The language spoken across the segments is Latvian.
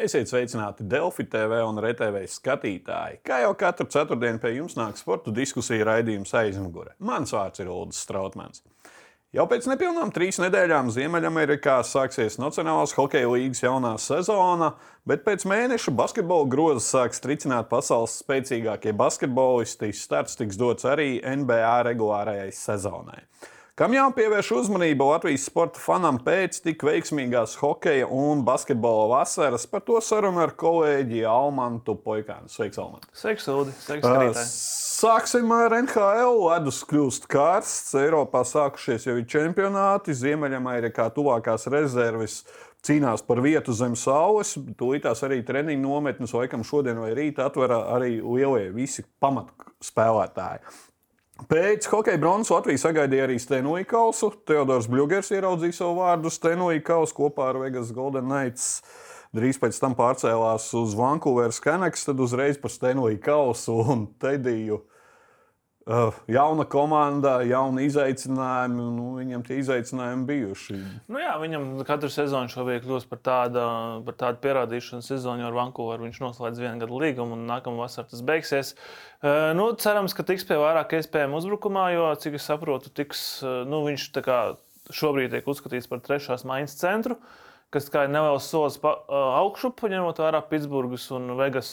Esiet sveicināti Delfi TV un RTV skatītāji. Kā jau katru ceturtdienu pie jums nāk sporta diskusija raidījums aizmugure. Mans vārds ir Ulrichs Strautmans. Jau pēc nepilnām trīs nedēļām Ziemeļamerikā sāksies Nacionālās hokeja līnijas jaunā sezona, bet pēc mēneša basketbola groza sāks tricināt pasaules spēcīgākie basketbolisti. Starts tiks dots arī NBA regulārajai sezonai. Kam jāpievērš uzmanība Latvijas sporta fanam pēc tik veiksmīgās hokeja un basketbola vasaras? Par to sarunu ar kolēģi Almantu Poikānu. Sveiks, Almant! Sveiks, Udi! Sveiks, skatītāji! Sāksim ar NHL. Ledus kļūst karsts. Eiropā sākušies jau ir čempionāti. Ziemeļamerikā tuvākās rezerves cīnās par vietu zem saules. Tūlītās arī treniņu nometnes, laikam, šodien vai rīt atver arī lielie visi pamatspēlētāji. Pēc hokeja bronzas Latvija sagaidīja arī Stenoja kausu. Teodors Bļūgers ieraudzīja savu vārdu Stenoja kausu kopā ar Vegas Golden Knights. Drīz pēc tam pārcēlās uz Vankūveras Canucks, tad uzreiz par Stenoja kausu un Tediju. Uh, jauna komanda, jauni izaicinājumi. Nu, viņam tie izaicinājumi bijuši. Nu jā, viņam katru sezonu šobrīd kļūst par tādu, par tādu pierādīšanas sezonu ar Vankūveru. Viņš noslēdz vienu gadu līgumu un nākamā vasarā tas beigsies. Uh, nu, cerams, ka tiks pie vairāk iespējamu uzbrukumā, jo, cik es saprotu, tiks, uh, nu, viņš šobrīd tiek uzskatīts par trešās maiņas centru. Uh, kas ir neliels solis pa, augšup, ņemot vērā Pitsburgas un Vegas,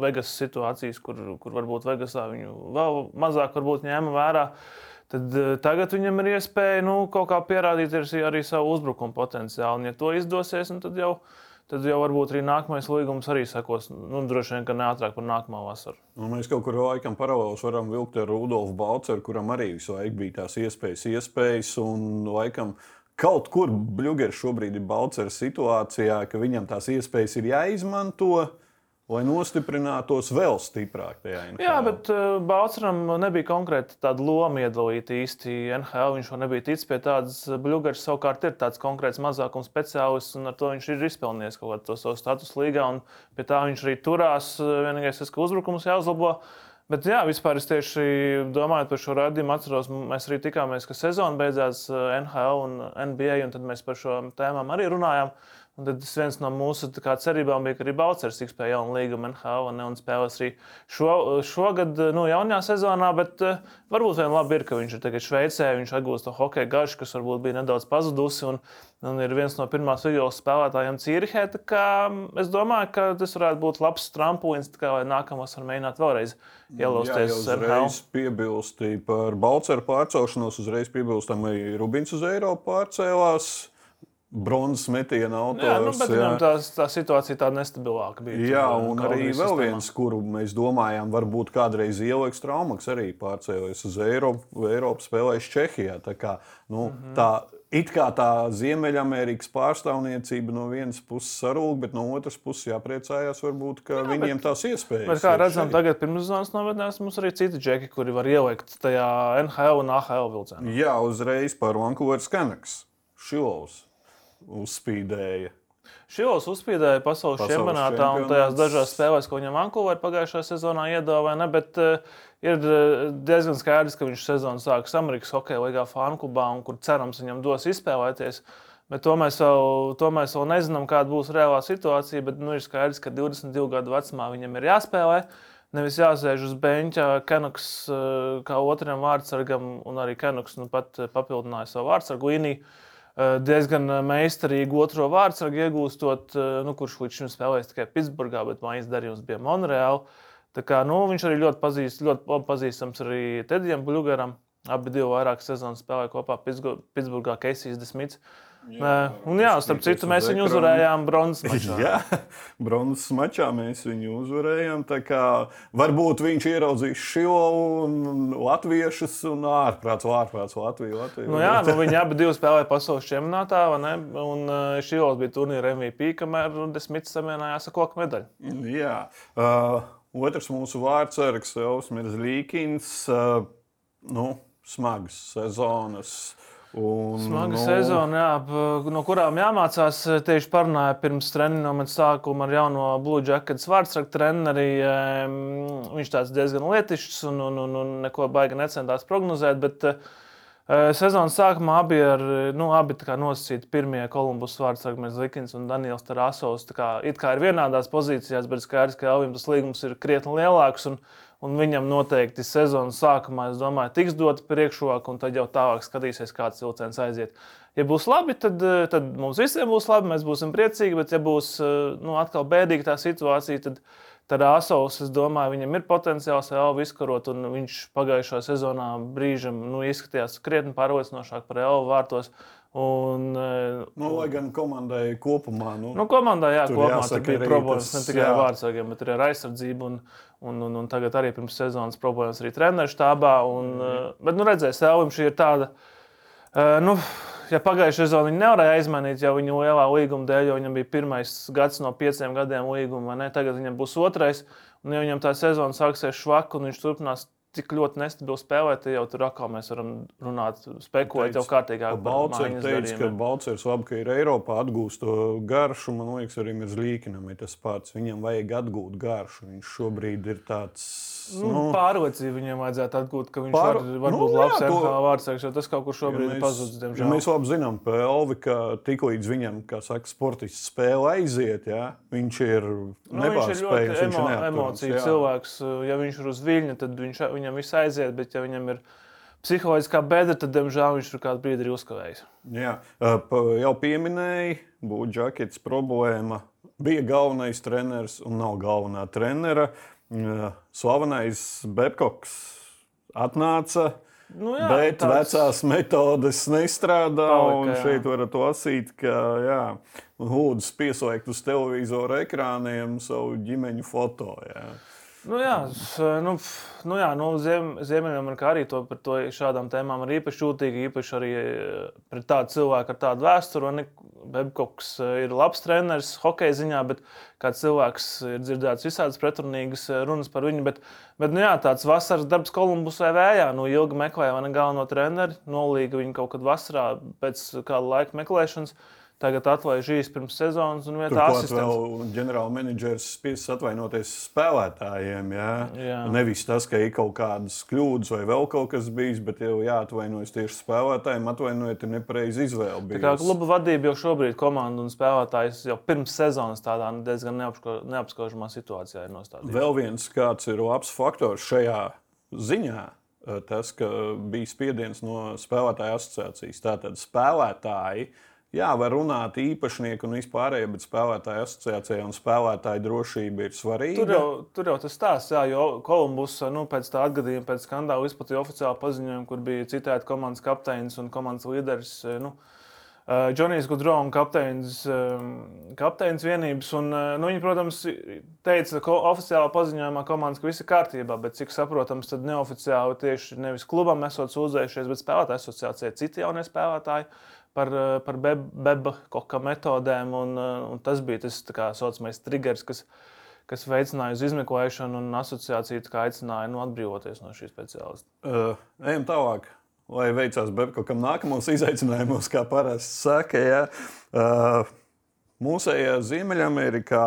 Vegas situācijas, kur, kur varbūt Vegasā viņu vēl mazāk ņēma vērā. Tad tagad viņam ir iespēja nu, kaut kā pierādīt arī savu uzbrukumu potenciālu. Un, ja to izdosies, nu, tad jau tad jau varbūt arī nākamais līgums arī sekos. Nu, droši vien, ka ne ātrāk par nākamo vasaru. Nu, mēs kaut kur laikam paralēlus varam vilkt ar Rudolfu Balceru, kuram arī visu laiku bija tās iespējas, iespējas un laikam kaut kur Bluegeris šobrīd ir Balčers situācijā, ka viņam tās iespējas ir jāizmanto. Lai nostiprinātos vēl stiprāk tajā NHL. Jā, bet uh, Balčūskam nebija konkrēti tāda loma iedalīta īsti NHL. Viņš jau nebija ticis pie tādas. Bluegeris savukārt ir tāds konkrēts mazākums speciālists, un ar to viņš ir izpelnījis kaut kādu savu statusu līgā. Pie tā viņš arī turās. Vienīgais, kas uzbrukums jāuzlabo. Uh, Bet, jā, vispār es tieši domāju par šo radījumu, atceros, mēs arī tikāmies, ka sezona beidzās eh, NHL un NBA, un tad mēs par šo tēmām arī runājām. Un tad viens no mūsu cerībām bija, ka arī Balčers tiks pie jauna līguma NHL un, spēlēs arī šo, šogad, nu, jaunajā sezonā. Bet uh, varbūt vien labi ir, ka viņš ir tagad Šveicē, viņš atgūst to hokeja garšu, kas varbūt bija nedaudz pazudusi. Un, un ir viens no pirmās vidus spēlētājiem Cīrihē. Es domāju, ka tas varētu būt labs tramplīns, kā, lai nākamās var mēģināt vēlreiz ielausties NHL. Piebilsti par Balčera pārcelšanos, uzreiz piebilstam, ka Rubins uz Eiropu pārcēlās bronzas metiena autors. Jā, nu, viņam tā, tā situācija tāda nestabilāka bija. Jā, un arī vēl sistēmā. viens, kuru mēs domājām, varbūt kādreiz ieliks traumaks, arī pārcēlies uz Eiropu, Eiropu spēlēs Čehijā. Tā kā, nu, mm -hmm. tā, it kā tā Ziemeļamerikas pārstāvniecība no vienas puses sarūk, bet no otras puses jāpriecājās, varbūt, ka Jā, viņiem bet, tās iespējas. Bet kā redzam, šeit. tagad pirmszonas novednēs mums arī citi džeki, kuri var ielikt tajā NHL un AHL vilcienā. Jā, uzreiz par Vankūveras Kanaks. Šilovs uzspīdēja. Šilos uzspīdēja pasaules, pasaules čempionātā un tajās dažās spēlēs, ko viņam Vankūverā pagājušajā sezonā iedāvāja. Bet uh, ir eh, diezgan skaidrs, ka viņš sezonu sāks Amerikas Hokeja līgā Fānklubā, un kur cerams viņam dos izspēlēties. Bet to mēs, vēl, to mēs vēl nezinām, kāda būs reālā situācija. Bet nu, ir skaidrs, ka 22 gadu vecumā viņam ir jāspēlē. Nevis jāsēž uz beņķa, Kenoks eh, kā otram vārdsargam, un arī Kenoks nu, pat papildināja savu vārdsargu līniju. Eh, diezgan eh, meistarīgu otro vārdsargu iegūstot, eh, nu, kurš līdz šim spēlējis tikai Pitsburgā, bet mājas darījums bija Monreālā. Kā, nu, viņš arī ļoti, pazīst, ļoti pazīstams arī Tedijam Blugaram. Abi divi vairāk sezonas spēlēja kopā Pitsburgā, Keisijas Desmits. Uh, Jā, un, jā, starp citu, mēs viņu uzvarējām bronzas mačā. jā, bronzas mačā mēs viņu uzvarējām. Varbūt viņš ieraudzīs šo latviešus un ārprāts, ārprāts Latviju. Latviju. Nu, jā, nu, viņi abi spēlēja pasaules čempionātā, un uh, šī bija turnīra MVP, kamēr desmit samienājās ar koku medaļu. Jā. Uh, otrs mūsu vārdsargs, Elsmīrs Līkins. Uh, nu, smagas sezonas. Un, Smaga nu... sezona, jā, no kurām jāmācās. Tieši parunāju pirms treniņa sākuma ar jauno Blue Jackets vārdsargu treneri. Viņš tāds diezgan lietišs un, un, un, un neko baigi necentās prognozēt. Bet, Sezonas sākumā abi ir nu, abi nosacīti pirmie Kolumbus vārdsargi, Likins un Daniels Tarasovs. Kā, it kā ir vienādās pozīcijās, bet skaidrs, ka Elvim tas līgums ir krietni lielāks. Un, un viņam noteikti sezonas sākumā, es domāju, tiks dota priekšroka, un tad jau tālāk skatīsies, kāds vilciens aiziet. Ja būs labi, tad, tad mums visiem būs labi, mēs būsim priecīgi, bet ja būs nu, atkal bēdīga tā situācija, tad, Tad Asovs, es domāju, viņam ir potenciāls Elvu izkarot, un viņš pagājušā sezonā brīžam nu, izskatījās krietni pārliecinošāk par Elvu vārtos. Un, e, nu, lai gan komandai kopumā, nu, nu, komandai, jā, kopumā jāsaka, bija problēmas ne tikai ar vārdsargiem, bet arī ar aizsardzību. Un, un, un, un tagad arī pirms sezonas problēmas arī treneru štābā. Un, mm. Bet, nu, redzēs, Elvim šī ir tāda. Uh, nu, ja pagājušajā sezonā viņi nevarēja aizmainīt jau viņu lielā līguma dēļ, jo viņam bija pirmais gads no pieciem gadiem līguma, vai ne? Tagad viņam būs otrais. Un, ja viņam tā sezona sāksies švaka un viņš turpinās tik ļoti nestabili spēlēt, tad jau tur atkal mēs varam runāt, spekulēt jau kārtīgāk. Balčers teica, ka Balčers labi, ka ir Eiropā atgūst to garšu. Man liekas, arī mēs līkinam ir tas pats. Viņam vajag atgūt garšu. Viņš šobrīd ir tāds. Nu, nu, pārliecība viņam vajadzētu atgūt, ka viņš pār... var, var nu, būt labs to... vārdsargs, jo tas kaut kur šobrīd ja mēs, ir pazudis. Diemžēl. Ja mēs labi zinām, ka Elvi, ka tiklīdz viņam, kā saka, sportists spēle aiziet, ja, viņš ir nu, nepārspējams. Viņš ir emo, emociju cilvēks. Ja viņš ir uz viļņa, tad viņš, viņam viss aiziet, bet ja viņam ir psiholoģiskā bedra, tad, diemžēl, viņš tur kādu brīdi ir uzkavējis. Jā, jau pieminēja, būtu džekets problēma. Bija galvenais treneris un nav galvenā trenera. Slavenais Berkoks atnāca. Nu jā, bet tāds... vecās metodes nestrādā. Palika, šeit varat lasīt, ka jā, lūdzu pieslēgt uz televizora ekrāniem savu ģimeņu foto. Nu jā, nu, nu jā nu, Ziem, Ziemeļamerikā arī to, par to šādām tēmām ir īpaši jūtīgi, īpaši arī eh, pret tādu cilvēku ar tādu vēsturi. Bebkoks eh, ir labs treneris hokeja ziņā, bet kāds cilvēks ir dzirdēts visādas pretrunīgas eh, runas par viņu. Bet, bet nu jā, tāds vasaras darbs Kolumbusē vējā, nu ilgi meklēja galveno treneri, nolīga viņu kaut kad vasarā pēc kāda laika meklēšanas. Tagad atlaiž īsi pirms sezonas, un vietā asistents. Ģenerāla menedžers spiesis atvainoties spēlētājiem. Jā? Jā. Nevis tas, ka ir kaut kādas kļūdas vai vēl kaut kas bijis, bet jau jāatvainojas tieši spēlētājiem. Atvainojiet, ir nepareiza izvēle. Tā kā kluba vadība jau šobrīd komandu un spēlētājs jau pirms sezonas tādā diezgan neapskaužamā situācijā ir nostādīts. Vēl viens kāds ir labs faktors šajā ziņā tas, ka bija spiediens no spēlētāju asociācijas. Tātad spēlētāji Jā, var runāt īpašnieku un vispārējo, bet spēlētāju asociācijā un spēlētāju drošība ir svarīga. Tur jau, tur jau tas stāsts, jā, jo Kolumbus nu, pēc tā atgadījuma, pēc skandāla izplatīja oficiālu paziņojumu, kur bija citēta komandas kapteinis un komandas līderis. Nu, Džonijs Gudrons, kapteinis, kapteinis vienības. Un, nu, viņi, protams, teica, ka oficiālā paziņojumā komandas, ka viss ir kārtībā, bet cik saprotams, tad neoficiāli tieši nevis klubam esot sūdzējušies, bet spēlētāju asociācijai citi jaunie spēlētāji par, eh, par beba koka metodēm. Un, eh, un tas bija tas tā saucamais triggers, kas, kas veicināja uz izmeklēšanu, un asociācija aicināja nu, atbrīvoties no šī speciālista. Uh, ejam tālāk. Lai veicās Bebkam nākamos izaicinājumus, kā parasti saka, ja. uh, mūsējā Ziemeļamerikā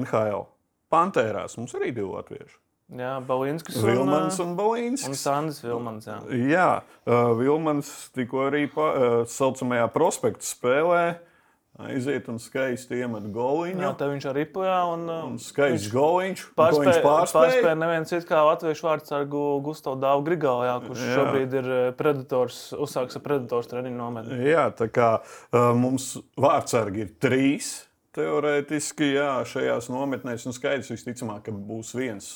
NHL Pantērās mums arī divi latvieši. Jā, Balinskis Vilmans un, un Balinskis. Un Sandis Vilmans, jā. Jā, uh, Vilmans tikko arī pa, uh, saucamajā prospektu spēlē. Aiziet un skaisti iemet goliņu. Jā, tā viņš arī pojā. Un, un skaists goliņš. Pārspēja, pārspēja neviens cits kā latviešu vārdsargu Gustavu Dāvu Grigālu, kurš jā. šobrīd ir predators, uzsāks ar predators treniņu nometni. Jā, tā kā uh, mums vārdsargi ir trīs Teorētiski, jā, šajās nometnēs nu, skaidrs, visticamāk, ka būs viens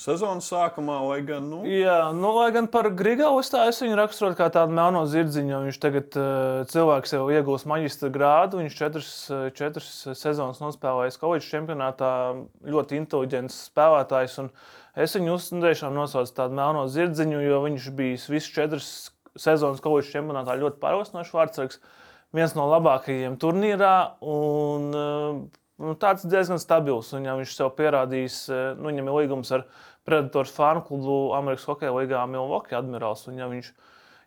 sezonas sākumā, lai gan. Nu... Jā, nu, lai gan par Grigālu es, tā, es viņu raksturotu kā tādu melno zirdziņu. Viņš tagad uh, cilvēks jau iegūst maģistra grādu. Viņš četras, četras sezonas nospēlējis koledžas čempionātā. Ļoti inteliģents spēlētājs. Es viņu uzstādīšām nosaucu tādu melno zirdziņu, jo viņš bija visu četras sezonas koledžas čempionātā ļoti pārliecinošs vārdsargs viens no labākajiem turnīrā. Un, eh, nu, tāds diezgan stabils. Un, ja viņš sev pierādīs, eh, nu, viņam ir līgums ar Predators fanu klubu Amerikas Hokeja līgā Milwaukee Admirals. Un, ja viņš,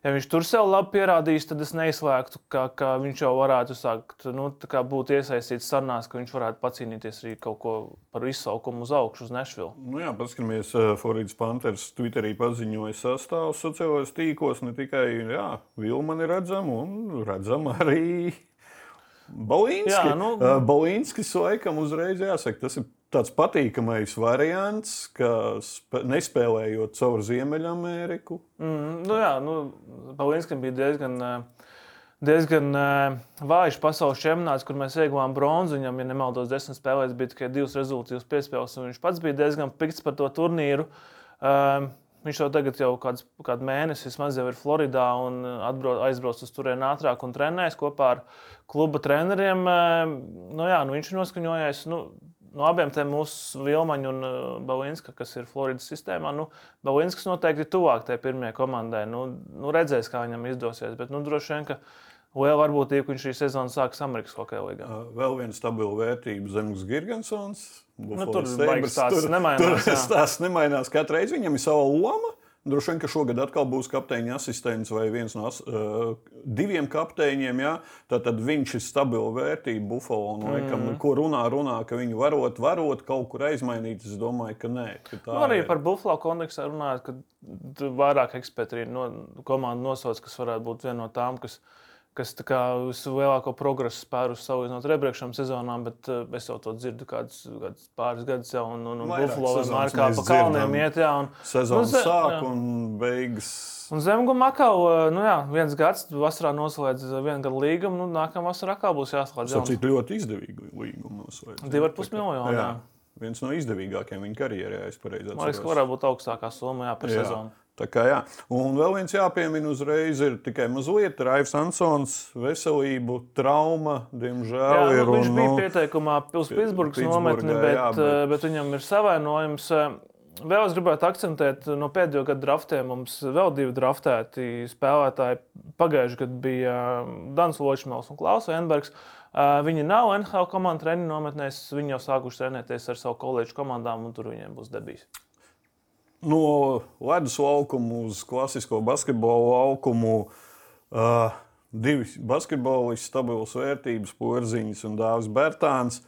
ja viņš tur sev labi pierādīs, tad es neizslēgtu, ka, ka viņš jau varētu sākt nu, būt iesaistīts sarunās, ka viņš varētu pacīnīties arī kaut ko par izsaukumu uz augšu, uz Nešvilu. Nu jā, paskatāmies, uh, Floridas Panthers Twitterī paziņoja sastāvu sociālajos tīklos. Ne tikai jā, Vilmani redzam, un redzam arī Balīnski. Jā, nu... Uh, Balīnskis laikam uzreiz jāsaka, tas ir tāds patīkamais variants, ka nespēlējot caur Ziemeļameriku. Mm, nu jā, nu, Balīnskam bija diezgan. Diezgan uh, vājš pasaules čempionāts, kur mēs ieguvām bronzu. Viņam, ja nemaldos, desmit spēlēs bija tikai divas rezultātus piespēles. Viņš pats bija diezgan pikts par to turnīru. Uh, Viņš jau tagad, jau kāds, kādu mēnesi, vismaz jau ir Floridā un atbrauc, aizbrauc uz turieni ātrāk un trenējas kopā ar kluba treneriem. Nu, jā, nu, viņš ir noskaņojies. Nu, no abiem tiem mūsu Vilmaņa un Balinska, kas ir Floridas sistēmā, nu, Balinskas noteikti ir tuvāk tai pirmajai komandai. Nu, nu, redzēs, kā viņam izdosies. Bet nu, droši vien, ka liela varbūtība, ka viņš šī sezona sāks Amerikas hokeja līgā. Vēl viena stabila vērtība Zemes Gigantsons. Nu, tur tas nemainās. Tur tas nemainās. Katru reizi viņam ir sava loma. Droši vien, ka šogad atkal būs kapteiņa asistents vai viens no uh, diviem kapteiņiem. Ja? Tad, tad viņš ir stabila vērtība Buffalo. Un, laikam, mm. Ko runā, runā, ka viņu varot, varot kaut kur aizmainīt. Es domāju, ka nē. Ka nu, arī ir. par Buffalo kontekstā runājot, ka vairāk eksperti ir no, komandu nosauc, kas varētu būt viena no tām, kas ir kas vislielāko progresu spērus salīdzinot ar iepriekšējām sezonām, bet uh, es jau to dzirdu kādus, kādus pāris gadus jau, un, un, un Buffalo vienmēr kā pa kalniem iet. Jā, un, Sezonas nu, sāk jā. un beigas. Un Zemguma Makau, eh, nu jā, viens gads, vasarā noslēdz vienu gadu līgumu, nu nākamā vasarā atkal būs jāslēdz. Tas ir ļoti izdevīgi līgumu noslēgt. 2,5 miljonu. Jā. Viens no izdevīgākajiem viņa karjerā, ja es pareizi atceros. Man liekas, ka varētu būt augstākā summa jā, par jā. sezonu. Kā, jā. un vēl viens jāpiemina uzreiz, ir tikai mazliet Raivs Ansons, veselību, trauma, diemžēl. Jā, ir, nu, viņš un, bija nu, pieteikumā uz Pitsburgas nometni, bet, jā, bet... bet viņam ir savainojums. Vēl es gribētu akcentēt, no pēdējo gadu draftiem mums vēl divi draftēti spēlētāji. Pagājušajā gadā bija Dans Ločmēls un Klausa Enbergs. Viņi nav NHL komandas treniņu nometnēs, viņi jau sākuši trenēties ar savu kolēģu komandām, un tur viņiem būs debijas no ledus laukuma uz klasisko basketbolu laukumu. Uh, divi basketbolisti, stabils vērtības, porziņš un dāvs Bērtāns.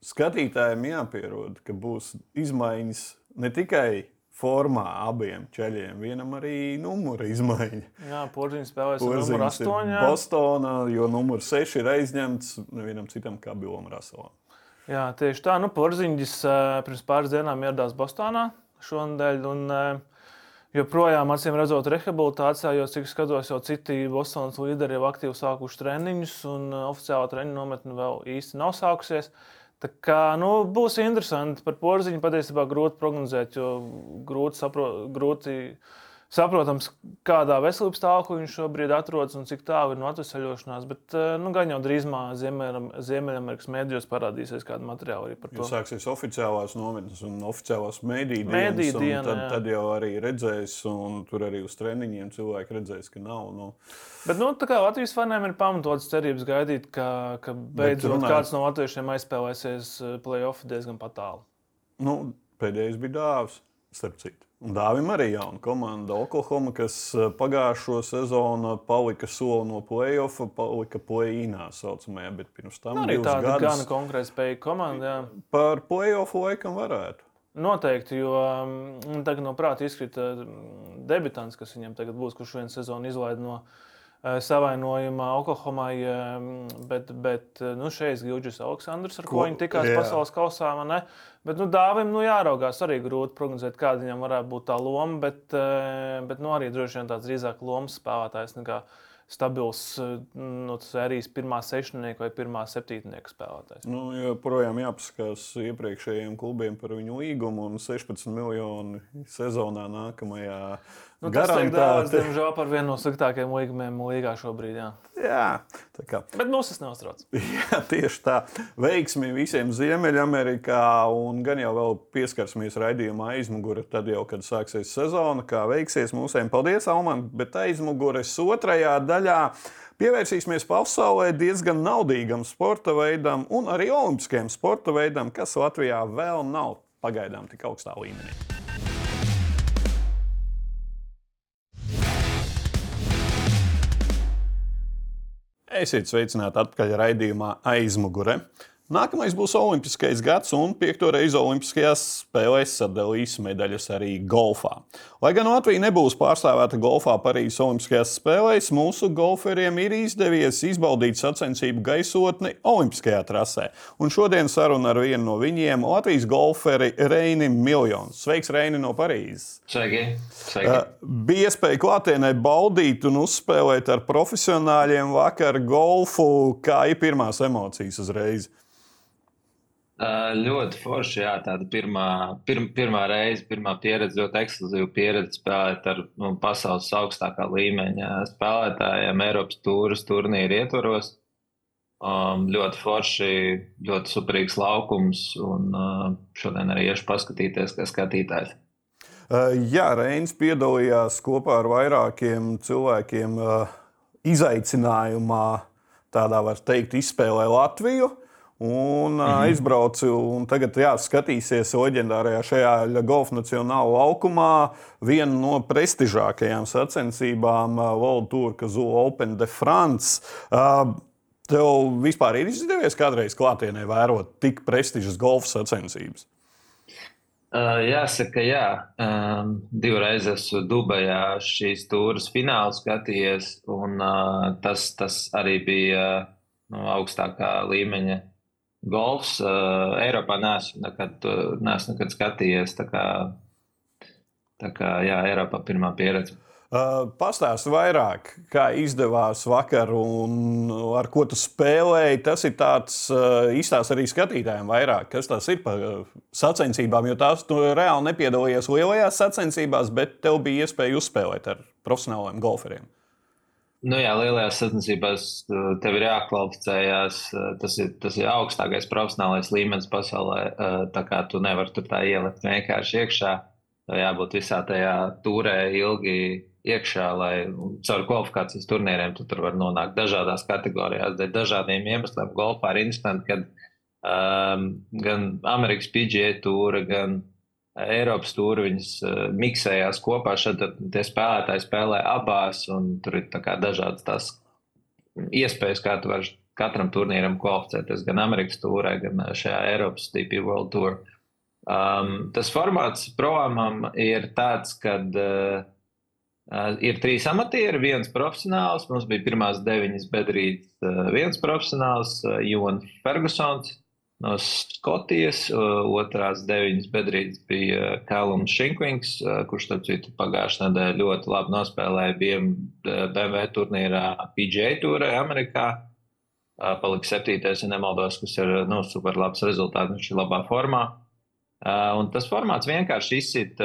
Skatītājiem jāpierod, ka būs izmaiņas ne tikai formā abiem ceļiem. Vienam arī numura izmaiņa. Jā, Porziņš spēlēs ar numuru 8. Bostonā, jo numurs 6 ir aizņemts nevienam citam kā Bilam Raselam. Jā, tieši tā. Nu, Porziņš pirms pāris dienām ieradās Bostonā šonadēļ. Un, eh, joprojām, acīm redzot, rehabilitācijā, jo cik skatos, jau citi Bostonas līderi jau aktīvi sākuši treniņus, un eh, oficiālā treniņu nometne vēl īsti nav sākusies. Tā kā, nu, būs interesanti par porziņu. Patiesībā grūti prognozēt, jo grūti saprot, grūti saprotams, kādā veselības stāvoklī viņš šobrīd atrodas un cik tālu ir no atvesaļošanās. Bet eh, nu, gan jau drīzumā Ziemeļamerikas mēdījos parādīsies kāda materiāla arī par to. Ja sāksies oficiālās nometnes un oficiālās mēdīju dienas, Mēdī diena, tad, jā. tad jau arī redzēs, un tur arī uz treniņiem cilvēki redzēs, ka nav. Nu. Bet nu, Latvijas faniem ir pamatotas cerības gaidīt, ka, ka beidzot runājot... kāds no latviešiem aizspēlēsies eh, playoff diezgan tālu. Nu, pēdējais bija dāvs, starp citu. Dāvim arī jauna komanda Oklahoma, kas eh, pagājušo sezonu palika soli no play-offa, palika play-inā saucamajā, bet pirms tam nu, arī tāda gadus, gana konkrēta spēja komanda. Jā. Par play-offu laikam varētu. Noteikti, jo mm, tagad no prāta izkrita mm, debitants, kas viņam tagad būs, kurš vienu sezonu izlaida no Eh, savainojumā Oklahomai, bet, bet eh, nu, šeit ir Gilģis Aleksandrs, ar ko, ko viņi tikās jā. pasaules kausā. Bet nu, dāvim nu, jāraugās arī grūti prognozēt, kāda viņam varētu būt tā loma, bet, eh, bet nu, arī droši vien tāds drīzāk lomas spēlētājs nekā stabils no sērijas pirmā sešnieka vai pirmā septītnieka spēlētājs. Nu, joprojām jāpaskatās iepriekšējiem klubiem par viņu līgumu un 16 miljonu sezonā nākamajā Nu, tas ir dārgs, diemžēl, par vienu no sliktākajiem līgumiem līgā šobrīd. Jā, jā tā kā. Bet mūs tas neuztrauc. Jā, tieši tā. Veiksmi visiem Ziemeļamerikā, un gan jau vēl pieskarsimies raidījumā aizmugurē, tad jau, kad sāksies sezona, kā veiksies mūsiem. Paldies, Alman, bet aizmugures otrajā daļā. Pievērsīsimies pasaulē diezgan naudīgam sporta veidam un arī olimpiskajam sporta veidam, kas Latvijā vēl nav pagaidām tik augstā līmenī. Esiet sveicināti atpakaļ raidījumā aizmugure. Nākamais būs Olimpiskais gads, un piekto reizi Olimpiskajās spēlēs sadalīs medaļas arī golfā. Lai gan Latvija nebūs pārstāvēta golfā Parīzes Olimpiskajās spēlēs, mūsu golferiem ir izdevies izbaudīt sacensību gaisotni Olimpiskajā trasē. Un šodien saruna ar vienu no viņiem - Latvijas golferi Reini Miljons. Sveiks, Reini no Parīzes! Sveiki! Sveiki. Uh, bija iespēja klātienē baudīt un uzspēlēt ar profesionāļiem vakar golfu. Kā ir pirmās emocijas uzreiz? Ļoti forši, jā, tāda pirmā, pirm, pirmā reize, pirmā pieredze, ļoti ekskluzīva pieredze spēlēt ar nu, pasaules augstākā līmeņa spēlētājiem Eiropas tūras turnīru ietvaros. Um, ļoti forši, ļoti superīgs laukums, un uh, šodien arī iešu paskatīties, kā skatītājs. Uh, jā, Reins piedalījās kopā ar vairākiem cilvēkiem uh, izaicinājumā, tādā var teikt, izspēlē Latviju. Un mm -hmm. aizbraucu, un tagad jā, skatīsies leģendārajā šajā golfa nacionālajā laukumā. Viena no prestižākajām sacensībām, World Tour, Kazoo Open de France. Tev vispār ir izdevies kādreiz klātienē vērot tik prestižas golfa sacensības? Uh, jāsaka, jā. Um, divreiz esmu Dubajā šīs stūres finālu skatījies, un uh, tas, tas arī bija uh, no augstākā līmeņa golfs uh, Eiropā neesmu nekad, neesmu nekad skatījies. Tā kā, tā kā jā, Eiropā pirmā pieredze. Uh, Pastāsti vairāk, kā izdevās vakar un ar ko tu spēlēji. Tas ir tāds uh, izstāsts arī skatītājiem vairāk, kas tas ir par sacensībām. Jo tās tu reāli nepiedalījies lielajās sacensībās, bet tev bija iespēja uzspēlēt ar profesionāliem golferiem. Nu jā, lielajās sacensībās uh, tev ir jākvalificējas. Uh, tas ir, tas ir augstākais profesionālais līmenis pasaulē. Uh, tā kā tu nevari tur tā ielikt vienkārši iekšā. Jābūt visā tajā turē ilgi iekšā, lai caur kvalifikācijas turnīriem tu tur var nonākt dažādās kategorijās, dēļ dažādiem iemesliem. Golfā ir interesanti, ka um, gan Amerikas PGA tūra, gan Eiropas tūri viņas uh, miksējās kopā. Šad tie spēlētāji spēlē abās, un tur ir dažādas tās iespējas, kā tu vari katram turnīram kvalificēties. Gan Amerikas tūrē, gan šajā Eiropas DP World Tour. Um, tas formāts programmam ir tāds, ka uh, uh, ir trīs amatieri, viens profesionāls. Mums bija pirmās deviņas bedrītes, uh, viens profesionāls, uh, Jonas Fergusons, no Skotijas. Otrās deviņas bedrītes bija Kalums Šinkvings, kurš, starp citu, pagājušā nedēļa ļoti labi nospēlēja BMW turnīrā PGA tūrē Amerikā. Palika septītais, ja nemaldos, kas ir nu, super labs rezultāts, viņš ir labā formā. Un tas formāts vienkārši izsit,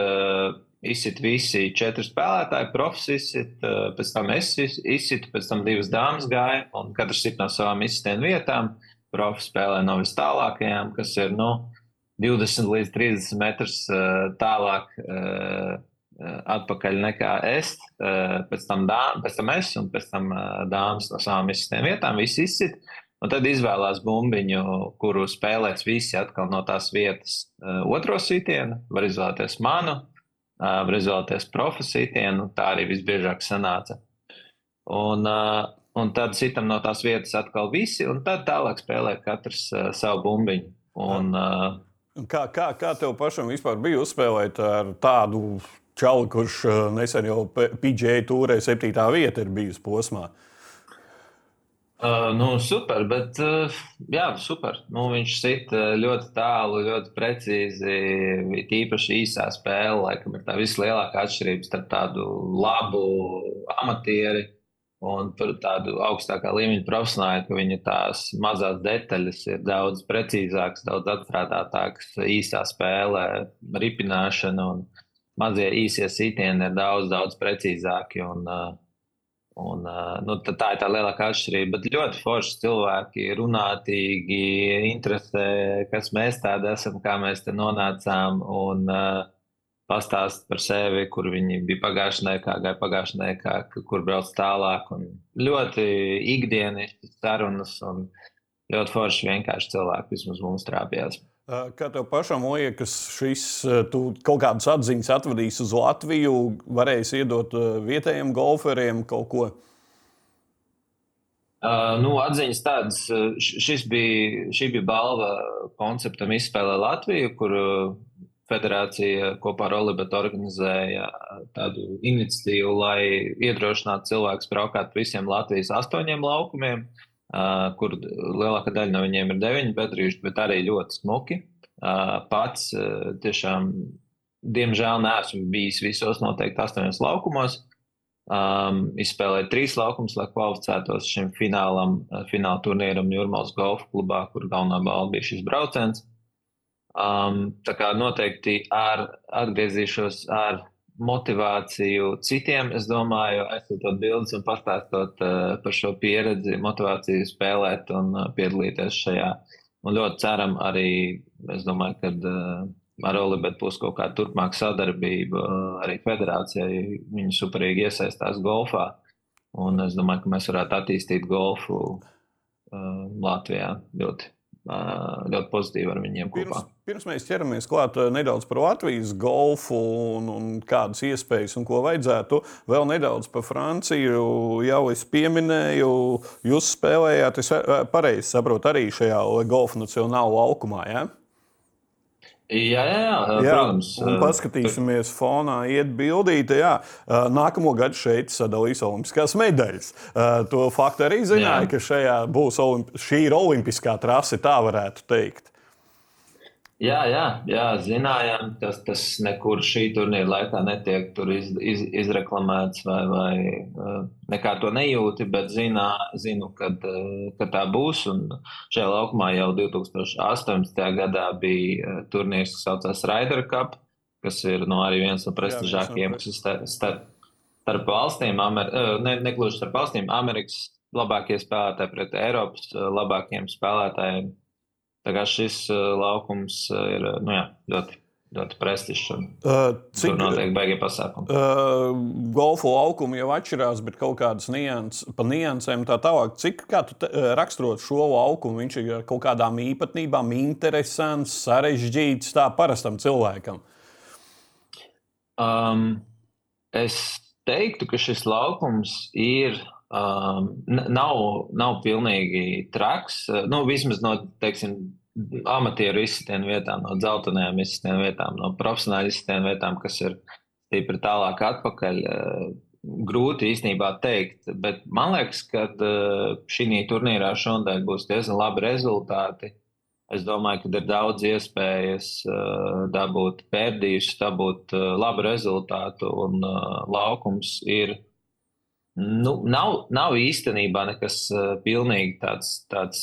izsit visi četri spēlētāji, profs izsit, pēc tam es izsitu, pēc tam divas dāmas gāja, un katrs sit no savām izsitēm vietām. Uh, profi spēlē no vis tālākajām, kas ir nu, 20 līdz 30 metrus uh, tālāk uh, atpakaļ nekā es. Uh, pēc, tam dām, pēc tam es un pēc tam uh, dāmas no savām izsitēm vietām, visi izsit. Un tad izvēlās bumbiņu, kuru spēlēs visi atkal no tās vietas. Uh, otro sitienu, var izvēlēties manu, var izvēlēties profesiju, tā arī visbiežāk sanāca. Un, uh, un tad citam no tās vietas atkal visi, un tad tālāk spēlē katrs uh, savu bumbiņu. Un, uh, kā, kā, kā tev pašam vispār bija uzspēlēt ar tādu čauli, kurš uh, nesen jau PGA tūrē septītā vieta ir bijusi posmā? Uh, nu, super, bet uh, jā, super. Nu, viņš sit ļoti tālu, ļoti precīzi. Tīpaši īsā spēle, laikam, ir tā vislielākā atšķirība starp tādu labu amatieri Un tur tādu augstākā līmeņa profesionāli, ka viņa tās mazās detaļas ir daudz precīzākas, daudz atstrādātākas, īsā spēlē, ripināšana un mazie īsie sitieni ir daudz, daudz precīzāki. Un, un, nu, tā ir tā lielākā atšķirība. Bet ļoti forši cilvēki, runātīgi, interesē, kas mēs tādi esam, kā mēs te nonācām. Un, uh, pastāst par sevi, kur viņi bija pagājušajā nedēļā, kā gāja pagājušajā nedēļā, kur brauc tālāk. Ļoti ikdienas sarunas un ļoti forši vienkārši cilvēki vismaz mums trāpījās. Kā tev pašam liekas, šis kaut kādas atziņas atvadīs uz Latviju, varēs iedot vietējiem golferiem kaut ko? Uh, nu, atziņas tādas, šis bija, šī bija balva konceptam izspēlē Latviju, kur federācija kopā ar Olibetu organizēja tādu iniciatīvu, lai iedrošinātu cilvēkus braukāt pa visiem Latvijas astoņiem laukumiem, uh, kur lielākā daļa no viņiem ir deviņi bedrīši, bet arī ļoti smuki. Uh, pats uh, tiešām, diemžēl, neesmu bijis visos noteikti astoņos laukumos. Um, izspēlēja trīs laukumus, lai kvalificētos šim finālam, fināla turnīram Jurmālas golfa klubā, kur galvenā balva bija šis brauciens. Um, tā kā noteikti ar, atgriezīšos ar motivāciju citiem, es domāju, aizsūtot bildes un pastāstot uh, par šo pieredzi, motivāciju spēlēt un uh, piedalīties šajā. Un ļoti ceram arī, es domāju, ka uh, ar Olivetu būs kaut kāda turpmāka sadarbība arī federācijai. Viņi superīgi iesaistās golfā. Un es domāju, ka mēs varētu attīstīt golfu uh, Latvijā ļoti, uh, ļoti pozitīvi ar viņiem pirms, kopā. Pirms mēs ķeramies klāt nedaudz par Latvijas golfu un, un kādas iespējas un ko vajadzētu, vēl nedaudz par Franciju. Jau es pieminēju, jūs spēlējāt, es pareizi saprotu, arī šajā golfa nacionālajā laukumā. Ja? Jā, jā, jā, jā protams. Un paskatīsimies, fonā iet bildīte. Jā. Nākamo gadu šeit sadalīs olimpiskās medaļas. To faktu arī zināja, jā. ka šajā būs olimpi šī ir olimpiskā trase, tā varētu teikt. Jā, jā, jā zinājām, tas, tas nekur šī turnīra laikā netiek iz, iz, izreklamēts, vai, vai uh, nekā to nejūti, bet zinā, zinu, kad, uh, kad tā būs. Un šajā laukumā jau 2018. gadā bija uh, turnīrs, kas saucās Raider Cup, kas ir nu, arī viens no prestižākajiem, kas ir starp, starp, starp valstīm, Amer, ne, negluži starp valstīm, Amerikas labākie spēlētāji pret Eiropas labākiem spēlētājiem Tā kā šis uh, laukums uh, ir nu jā, ļoti ļoti prestižs. Uh, cik tur notiek beigie pasākumi? Uh, golfu laukumi jau atšķirās, bet kaut kādas nianses, pa niansēm tā tālāk. Cik kā tu te, raksturot šo laukumu, viņš ir ar kaut kādām īpatnībām interesants, sarežģīts tā parastam cilvēkam? Um, es teiktu, ka šis laukums ir nav, nav pilnīgi traks. Nu, vismaz no teiksim, amatieru izsitienu vietām, no dzeltenajām izsitienu vietām, no profesionāļu izsitienu vietām, kas ir stipri tālāk atpakaļ. Uh, grūti īstenībā teikt, bet man liekas, ka uh, šī turnīrā šodien būs diezgan labi rezultāti. Es domāju, ka ir daudz iespējas uh, dabūt pēdījus, dabūt uh, labu rezultātu, un uh, laukums ir Nu, nav, nav īstenībā nekas pilnīgi tāds, tāds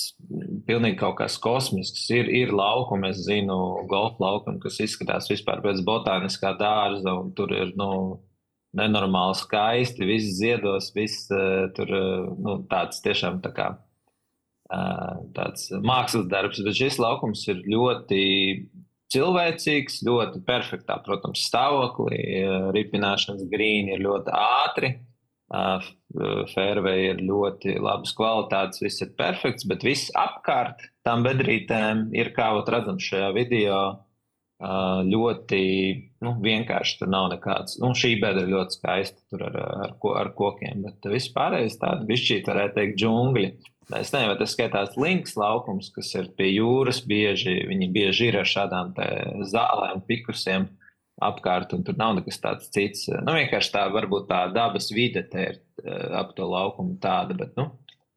pilnīgi kaut kas kosmisks. Ir, ir laukumi, es zinu, golfa laukumi, kas izskatās vispār pēc botāniskā dārza, un tur ir nu, nenormāli skaisti, viss ziedos, viss tur nu, tāds tiešām tā kā. Tāds mākslas darbs, bet šis laukums ir ļoti cilvēcīgs, ļoti perfektā, protams, stāvoklī. Ripināšanas grīni ir ļoti ātri. Fairway ir ļoti labas kvalitātes, viss ir perfekts, bet viss apkārt tam bedrītēm ir, kā redzams šajā video, ļoti nu, vienkārši. Tur nav nekāds, nu, šī bedra ļoti skaista tur ar, ar, ar kokiem, bet vispārējais tāda bišķīt, varētu teikt, džungļi. Es nezinu, vai tas skaitās links laukums, kas ir pie jūras bieži, viņi bieži ir ar šādām zālēm, pikusiem. Apkārt, un tur nav nekas tāds cits. Nu, vienkārši tā, varbūt tā dabas vide te ir eh, ap to laukumu tāda, bet, nu,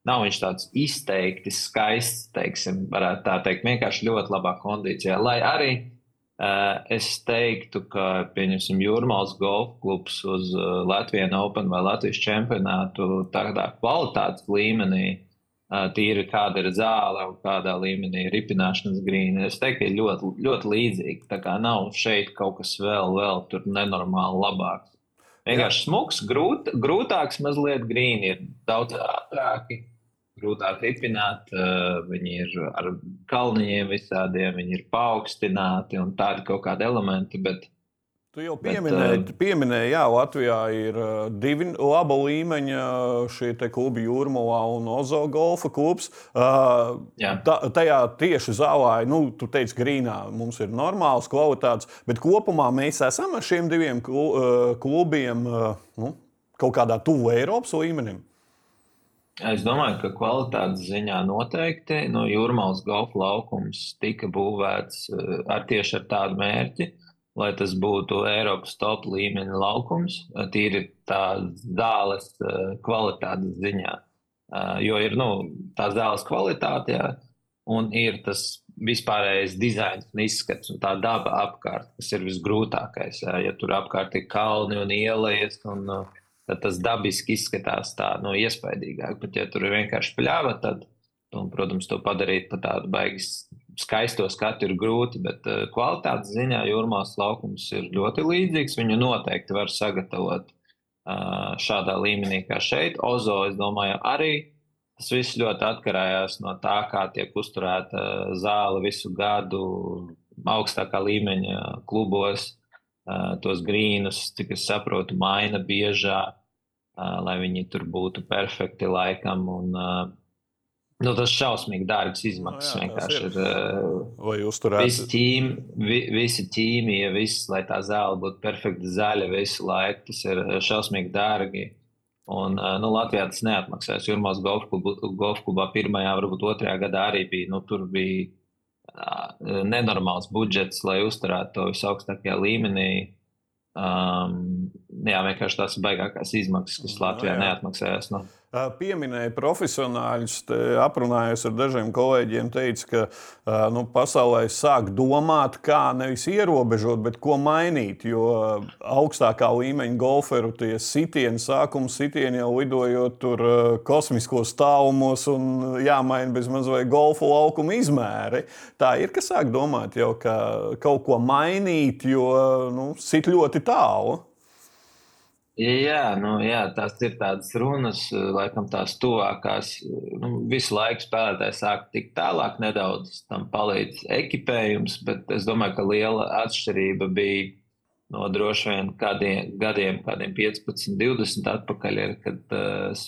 nav viņš tāds izteikti skaists, teiksim, varētu tā teikt, vienkārši ļoti labā kondīcijā. Lai arī uh, es teiktu, ka, pieņemsim, Jūrmāls golf klubs uz uh, Latvijas Open vai Latvijas čempionātu tādā kvalitātes līmenī tīri kāda ir zāle un kādā līmenī ir ripināšanas grīna. Es teiktu, ka ļoti, ļoti līdzīgi. Tā kā nav šeit kaut kas vēl, vēl tur nenormāli labāks. Vienkārši smags, grūt, grūtāks, mazliet grīni ir daudz ātrāki, grūtāk ripināt. Viņi ir ar kalniņiem visādiem, viņi ir paaugstināti un tādi kaut kādi elementi. Bet, Tu jau pieminēji, Bet, pieminēji jā, Latvijā ir divi laba līmeņa šie klubi Jūrmālā un Ozo golfa klubs. Tā, tajā tieši zālē, nu, tu teici, grīnā mums ir normāls kvalitātes, bet kopumā mēs esam ar šiem diviem klubiem nu, kaut kādā tuvu Eiropas līmenim. Es domāju, ka kvalitātes ziņā noteikti no Jūrmālas golfa laukums tika būvēts uh, ar tieši ar tādu mērķi, lai tas būtu Eiropas top līmeņa laukums, tīri tā zāles uh, kvalitātes ziņā. Jo ir nu, tā zāles kvalitāte, jā, un ir tas vispārējais dizains un izskats un tā daba apkārt, kas ir visgrūtākais. Jā. Ja tur apkārt ir kalni un ielas, uh, tad tas dabiski izskatās tā nu, iespaidīgāk. Bet, ja tur ir vienkārši pļāva, tad, un, protams, to padarīt par tādu baigi skaisto skatu ir grūti. Bet uh, kvalitātes ziņā jūrmās laukums ir ļoti līdzīgs. Viņu noteikti var sagatavot uh, šādā līmenī kā šeit. Ozo, es domāju, arī. Tas viss ļoti atkarījās no tā, kā tiek uzturēta zāle visu gadu augstākā līmeņa klubos tos grīnus, cik es saprotu, maina biežāk, lai viņi tur būtu perfekti laikam. Un, nu, tas šausmīgi dārgs izmaksas. No, jā, vienkārši ir. Vai jūs tur redzat? Visi ķīmi, vi, visi ķīmija, viss, lai tā zāle būtu perfekti zaļa visu laiku, tas ir šausmīgi dārgi. Un, nu, Latvijā tas neatmaksās. Jurmās golf klubā pirmajā, varbūt otrajā gadā arī bija. Nu, tur bija nenormāls budžets, lai uzturētu to visaugstākajā līmenī. Um, jā, vienkārši tās baigākās izmaksas, kas Latvijā jā, jā. neatmaksājās. No. Nu. Pieminēja profesionāļus, aprunājos ar dažiem kolēģiem, teica, ka nu, pasaulē sāk domāt, kā nevis ierobežot, bet ko mainīt. Jo augstākā līmeņa golferu tie sitieni, sākuma sitieni jau lidojot tur kosmiskos tālumos un jāmaina bez maz vai golfa laukuma izmēri. Tā ir, ka sāk domāt jau, ka kaut ko mainīt, jo nu, sit ļoti tālu. Jā, nu, jā, tās ir tādas runas, laikam tās tuvākās. Nu, visu laiku spēlētāji sāk tikt tālāk, nedaudz tam palīdz ekipējums, bet es domāju, ka liela atšķirība bija no droši vien kādiem gadiem, kādiem 15, 20 atpakaļ, ir, kad uh,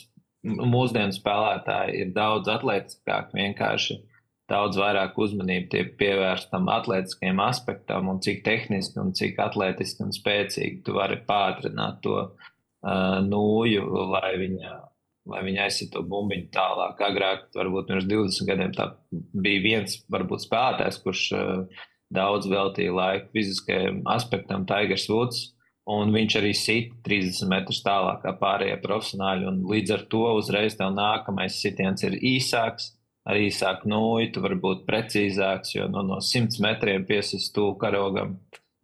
mūsdienu spēlētāji ir daudz atletiskāki vienkārši daudz vairāk uzmanību tiek pievērsta tam atletiskajam aspektam un cik tehniski un cik atletiski un spēcīgi tu vari pātrināt to uh, nūju, lai viņa, lai viņa aizsit to bumbiņu tālāk. Agrāk, varbūt pirms 20 gadiem, tā bija viens varbūt spēlētājs, kurš uh, daudz veltīja laiku fiziskajam aspektam, Tigers Woods. Un viņš arī sit 30 metrus tālāk kā pārējie profesionāļi. Līdz ar to uzreiz tev nākamais sitiens ir īsāks, ar īsāku nūju, tu vari būt precīzāks, jo nu, no 100 metriem piesist tuvu karogam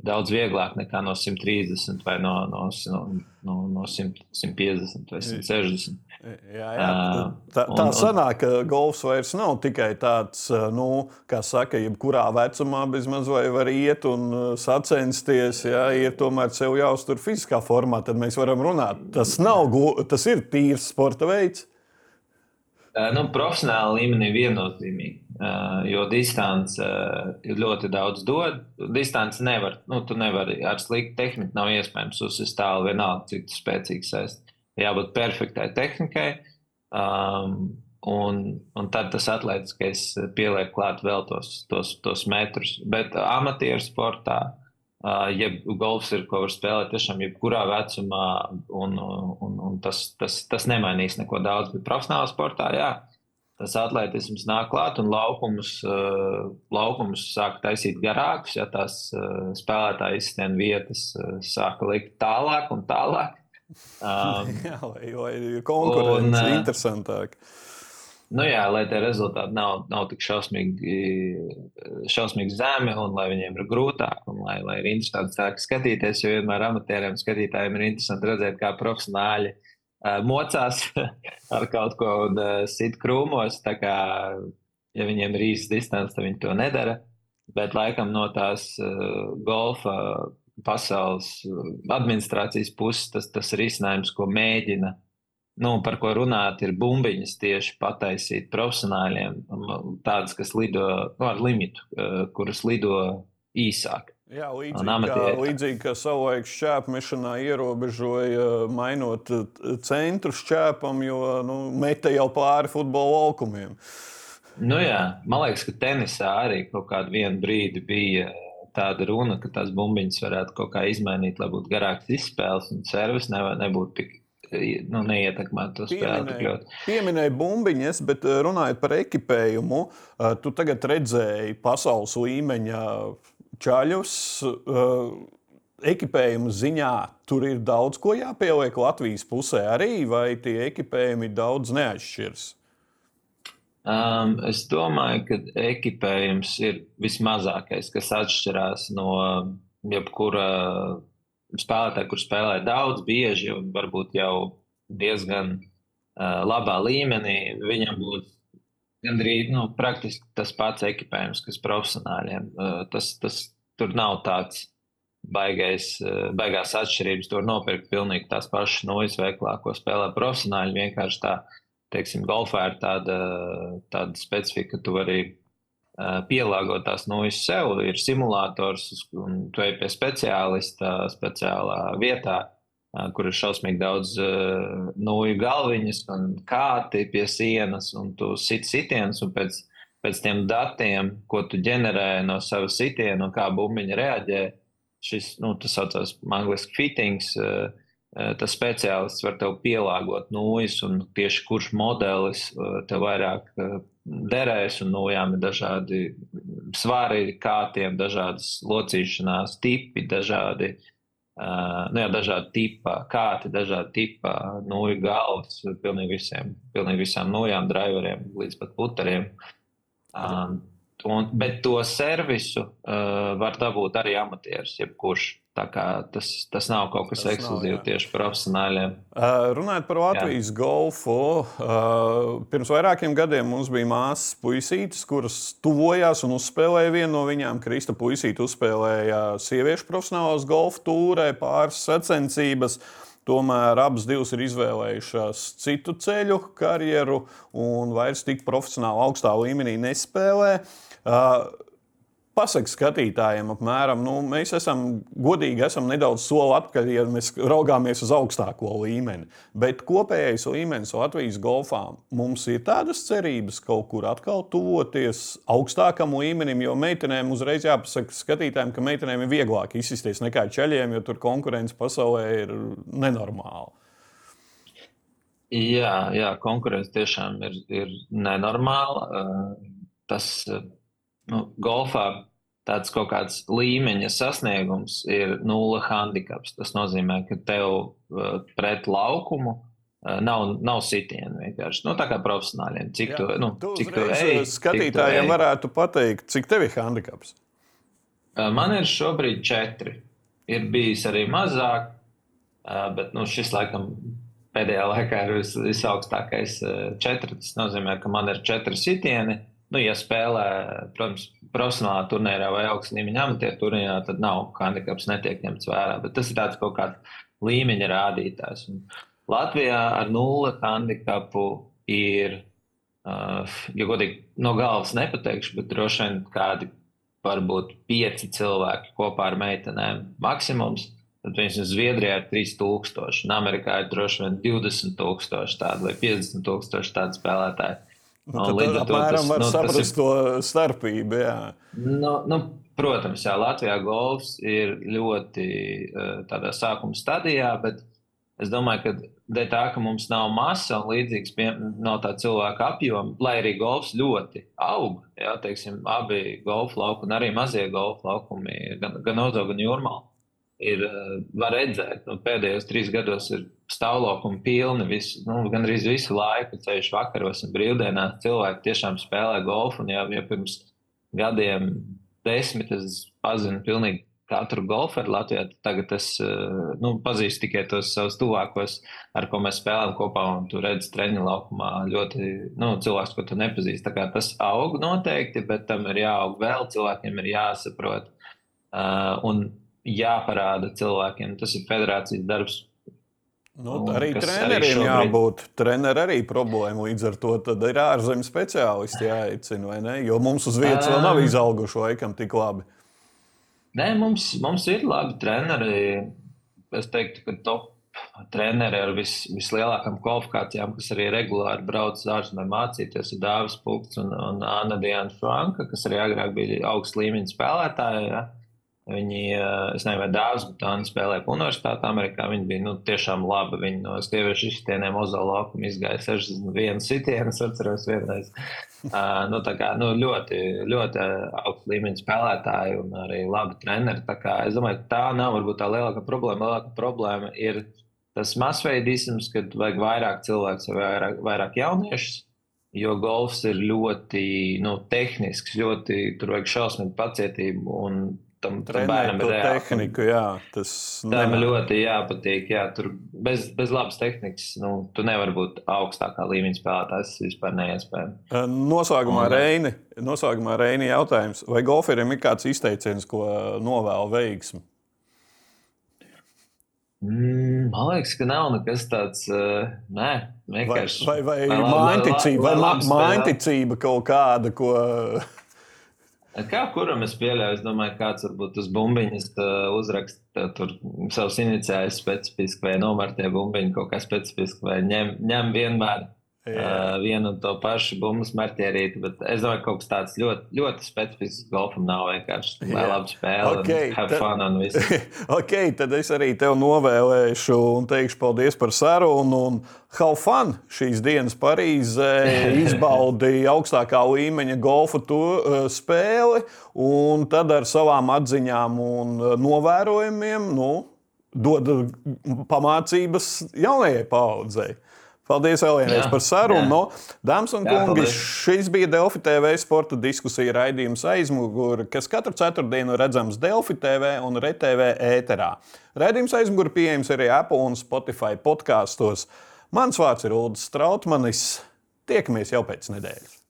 daudz vieglāk nekā no 130 vai no, no, no, no 100, 150 vai 160. Jā, jā. Tā, tā sanāk, ka golfs vairs nav tikai tāds, nu, kā saka, jebkurā vecumā bezmaz vai var iet un sacensties. Jā, ir tomēr sev jāuztur fiziskā formā, tad mēs varam runāt. Tas, nav, tas ir tīrs sporta veids. Eh, nu, profesionāla līmenī viennozīmīgi, uh, jo distance uh, ļoti daudz dod. Distance nevar, nu, tu nevari ar sliktu tehniku, nav iespējams uzsist tālu vienalga, cik spēcīgs esi. Jābūt perfektai tehnikai, um, un, un tad tas atletiskais pieliek klāt vēl tos, tos, tos metrus. Bet amatieru sportā jeb golfs ir, ko var spēlēt tiešām jebkurā vecumā, un, un, un tas, tas, tas nemainīs neko daudz. Bet profesionālā sportā, jā, tas atletisms nāk klāt un laukumus, laukumus sāk taisīt garākus, ja tās spēlētāja izsniedz vietas, sāka likt tālāk un tālāk. Um, jā, lai, lai konkurence un, interesantāk. Uh, Nu jā, lai tie rezultāti nav, nav tik šausmīgi, šausmīgi zemi un lai viņiem ir grūtāk un lai, lai ir interesanti skatīties. Jo vienmēr amatieriem skatītājiem ir interesanti redzēt, kā profesionāļi uh, mocās ar kaut ko un uh, sit krūmos. Kā, ja viņiem ir īsa distance, tad viņi to nedara. Bet laikam no tās uh, golfa pasaules administrācijas puses tas, tas ir izcinājums, ko mēģina nu, par ko runāt, ir bumbiņas tieši pataisīt profesionāļiem, tādas, kas lido nu, ar limitu, kuras lido īsāk. Jā, līdzīgi kā, līdzīgi kā savulaik šķēpmešanā ierobežoja, mainot centru šķēpam, jo nu, meta jau pāri futbola laukumiem. Nu jā, man liekas, ka tenisā arī kaut kādu brīdi bija tāda runa, ka tās bumbiņas varētu kaut kā izmainīt, lai būtu garāks izspēles un servis nebūtu tik nu, neietekmētu to spēli. Pieminēja bumbiņas, bet runājot par ekipējumu, tu tagad redzēji pasaules līmeņa čaļus. Ekipējuma ziņā tur ir daudz ko jāpieliek Latvijas pusē arī, vai tie ekipējumi daudz neatšķiras? Um, es domāju, ka ekipējums ir vismazākais, kas atšķirās no jebkura spēlētāja, kurš spēlē daudz, bieži un varbūt jau diezgan uh, labā līmenī. Viņam būtu gandrīz nu, tas pats ekipējums, kas profesionāļiem. Uh, tas, tas tur nav tāds baigais, uh, baigās atšķirības. Tur nopirkt pilnīgi tās pašas nojas veiklā, ko spēlē profesionāļi. Vienkārši tā teiksim, golfā ir tāda, tāda specifika, ka tu vari pielāgot tās nojas sev. Ir simulators, un tu ej pie speciālista speciālā vietā, uh, kur ir šausmīgi daudz uh, noju galviņas un kāti pie sienas, un tu sit sitienus, un pēc, pēc tiem datiem, ko tu ģenerē no sava sitiena un kā bumbiņa reaģē, šis, nu, tas saucās angliski fittings. Uh, Eh, tas speciālists var tev pielāgot nūjas, un tieši kurš modelis eh, tev vairāk eh, derēs, un nūjām ir dažādi svari, kātiem, dažādas locīšanās tipi, dažādi, nu jā, dažādi tipa kāti, dažādi tipa nūju galvas, pilnīgi visiem, pilnīgi visām nūjām, driveriem līdz pat puteriem. Um, un, bet to servisu uh, var dabūt arī amatieris, jebkurš. Tas, tas nav kaut kas ekskluzīvs tieši profesionāļiem. Uh, runājot par Latvijas jā. golfu, uh, pirms vairākiem gadiem mums bija māsas puisītes, kuras tuvojās un uzspēlēja vienu no viņām. Krista puisīte uzspēlēja sieviešu profesionālās golfa tūrē pāris sacensības. Tomēr abas divas ir izvēlējušās citu ceļu, karjeru un vairs tik profesionāli augstā līmenī nespēlē. Uh, Pasaka skatītājiem, apmēram, nu, mēs esam godīgi, esam nedaudz soli atpakaļ, ja mēs raugāmies uz augstāko līmeni. Bet kopējais līmenis Latvijas golfā mums ir tādas cerības kaut kur atkal tuvoties augstākam līmenim, jo meitenēm uzreiz jāpasaka skatītājiem, ka meitenēm ir vieglāk izsisties nekā ceļiem, jo tur konkurence pasaulē ir nenormāla. Jā, jā konkurence tiešām ir, ir nenormāla. Tas nu, golfā tāds kaut kāds līmeņa sasniegums ir nulle handicaps. Tas nozīmē, ka tev uh, pret laukumu uh, nav, nav sitienu vienkārši. Nu, tā kā profesionāļiem. Cik Jā, tu, nu, tu cik tu ej, skatītājiem tu varētu pateikt, cik tev ir handicaps? Man ir šobrīd četri. Ir bijis arī mazāk, bet nu, šis laikam pēdējā laikā ir vis, visaugstākais četri. Tas nozīmē, ka man ir četri sitieni. Nu, ja spēlē, protams, profesionālā turnīrā vai augstā līmeņa amatieru turnīrā, tad nav handikaps netiek ņemts vērā. Bet tas ir tāds kaut kāds līmeņa rādītājs. Un Latvijā ar nulli handikapu ir, uh, ja godīgi, no galvas nepateikšu, bet droši vien kādi varbūt pieci cilvēki kopā ar meitenēm maksimums. Tad viņas ir Zviedrijā ir 3000, un Amerikā ir droši vien 20,000 tādu vai 50,000 tādu spēlētāju. Nu, līdz ar to tas, var nu, saprast ir... to starpību. Jā. Nu, nu, protams, jā, Latvijā golfs ir ļoti uh, tādā sākuma stadijā, bet es domāju, ka dēļ tā, ka mums nav masa un līdzīgs pie, nav tā cilvēka apjoma, lai arī golfs ļoti aug, jā, teiksim, abi golfa laukumi, arī mazie golfa laukumi, gan, gan Ozo, gan Jurmāla ir, eh, var redzēt, nu, pēdējos trīs gados ir stāvlaukumi pilni. Visu, nu, Gan arī visu laiku, ceļš vakaros un brīvdienās, cilvēki tiešām spēlē golfu. Un, ja, ja pirms gadiem, desmit, es pazinu pilnīgi katru golferu Latvijā, tagad es eh, nu, pazīstu tikai tos savus tuvākos, ar ko mēs spēlējam kopā. Tu redzi, treniņu laukumā ļoti nu, cilvēks, ko tu nepazīsti. Tas aug noteikti, bet tam ir jāaug vēl, cilvēkiem ir jāsaprot. Uh, un jāparāda cilvēkiem. Tas ir federācijas darbs. Nu, arī treneriem arī jābūt. Treneri arī problēma līdz ar to ir ārzemju speciālisti jāicina, vai ne? Jo mums uz vietas vēl nav izauguši laikam tik labi. Nē, mums, mums ir labi treneri. Es teiktu, ka top treneri ar vis, vislielākām kvalifikācijām, kas arī regulāri brauc uz ārzemēm mācīties, ir Dāvis Punkts un, un Anna Diana Franka, kas arī agrāk bija augsts līmeņa spēlētāja. Ja? Viņi, es nezinu, vai dārzs, bet viņi spēlēja universitātē Amerikā. Viņi bija nu, tiešām labi. Viņi no sieviešu izstieniem uz laukuma izgāja 61 sitienu, es atceros vienreiz. Uh, nu, kā, nu, ļoti, ļoti augsts līmeņa spēlētāji un arī labi treneri. Kā, es domāju, tā nav varbūt tā lielākā problēma. Lielākā problēma ir tas masveidisms, kad vajag vairāk cilvēku vai vairāk, vairāk jauniešus. Jo golfs ir ļoti nu, tehnisks, ļoti tur vajag šausmīgi pacietību. Un tam bērnam ir tehnika. Jā, tas man ļoti jāpatīk. Jā, tur bez, bez labas tehnikas nu, tu nevari būt augstākā līmeņa spēlētājs. Tas vispār neiespējami. Noslēgumā Reini, noslēgumā Reini jautājums. Vai golferiem ir kāds izteiciens, ko novēl veiksmi? Mm, man liekas, ka nav nekas tāds. Uh, nē, vienkārši. Vai, vai, vai, vai mainticība, vai mainticība kaut kāda, ko. Kā kuram es pieļauju, es domāju, kāds varbūt uz bumbiņas uzraksta tur savus iniciālus specifiski vai nomartie bumbiņu kaut kā specifiski vai ņem, ņem vienmēr Uh, vienu un to pašu bumbu marķierīti, bet es domāju, ka kaut kas tāds ļoti, ļoti specifisks golfam nav vienkārši. Lai labi spēlē, okay, have tad, fun un viss. ok, tad es arī tev novēlēšu un teikšu paldies par sarunu. Un how fun šīs dienas Parīzē izbaudīja augstākā līmeņa golfa to, uh, spēli un tad ar savām atziņām un uh, novērojumiem nu, dod pamācības jaunajai paudzei. Paldies, Elīnai, par sarunu. No, dāmas un kungi, šis bija Delfi TV sporta diskusija raidījums aizmugurē, kas katru ceturtdienu redzams Delfi TV un RTV ēterā. Raidījums aizmugurē pieejams arī Apple un Spotify podkāstos. Mans vārds ir Ulrichs Strautmanis. Tiekamies jau pēc nedēļas.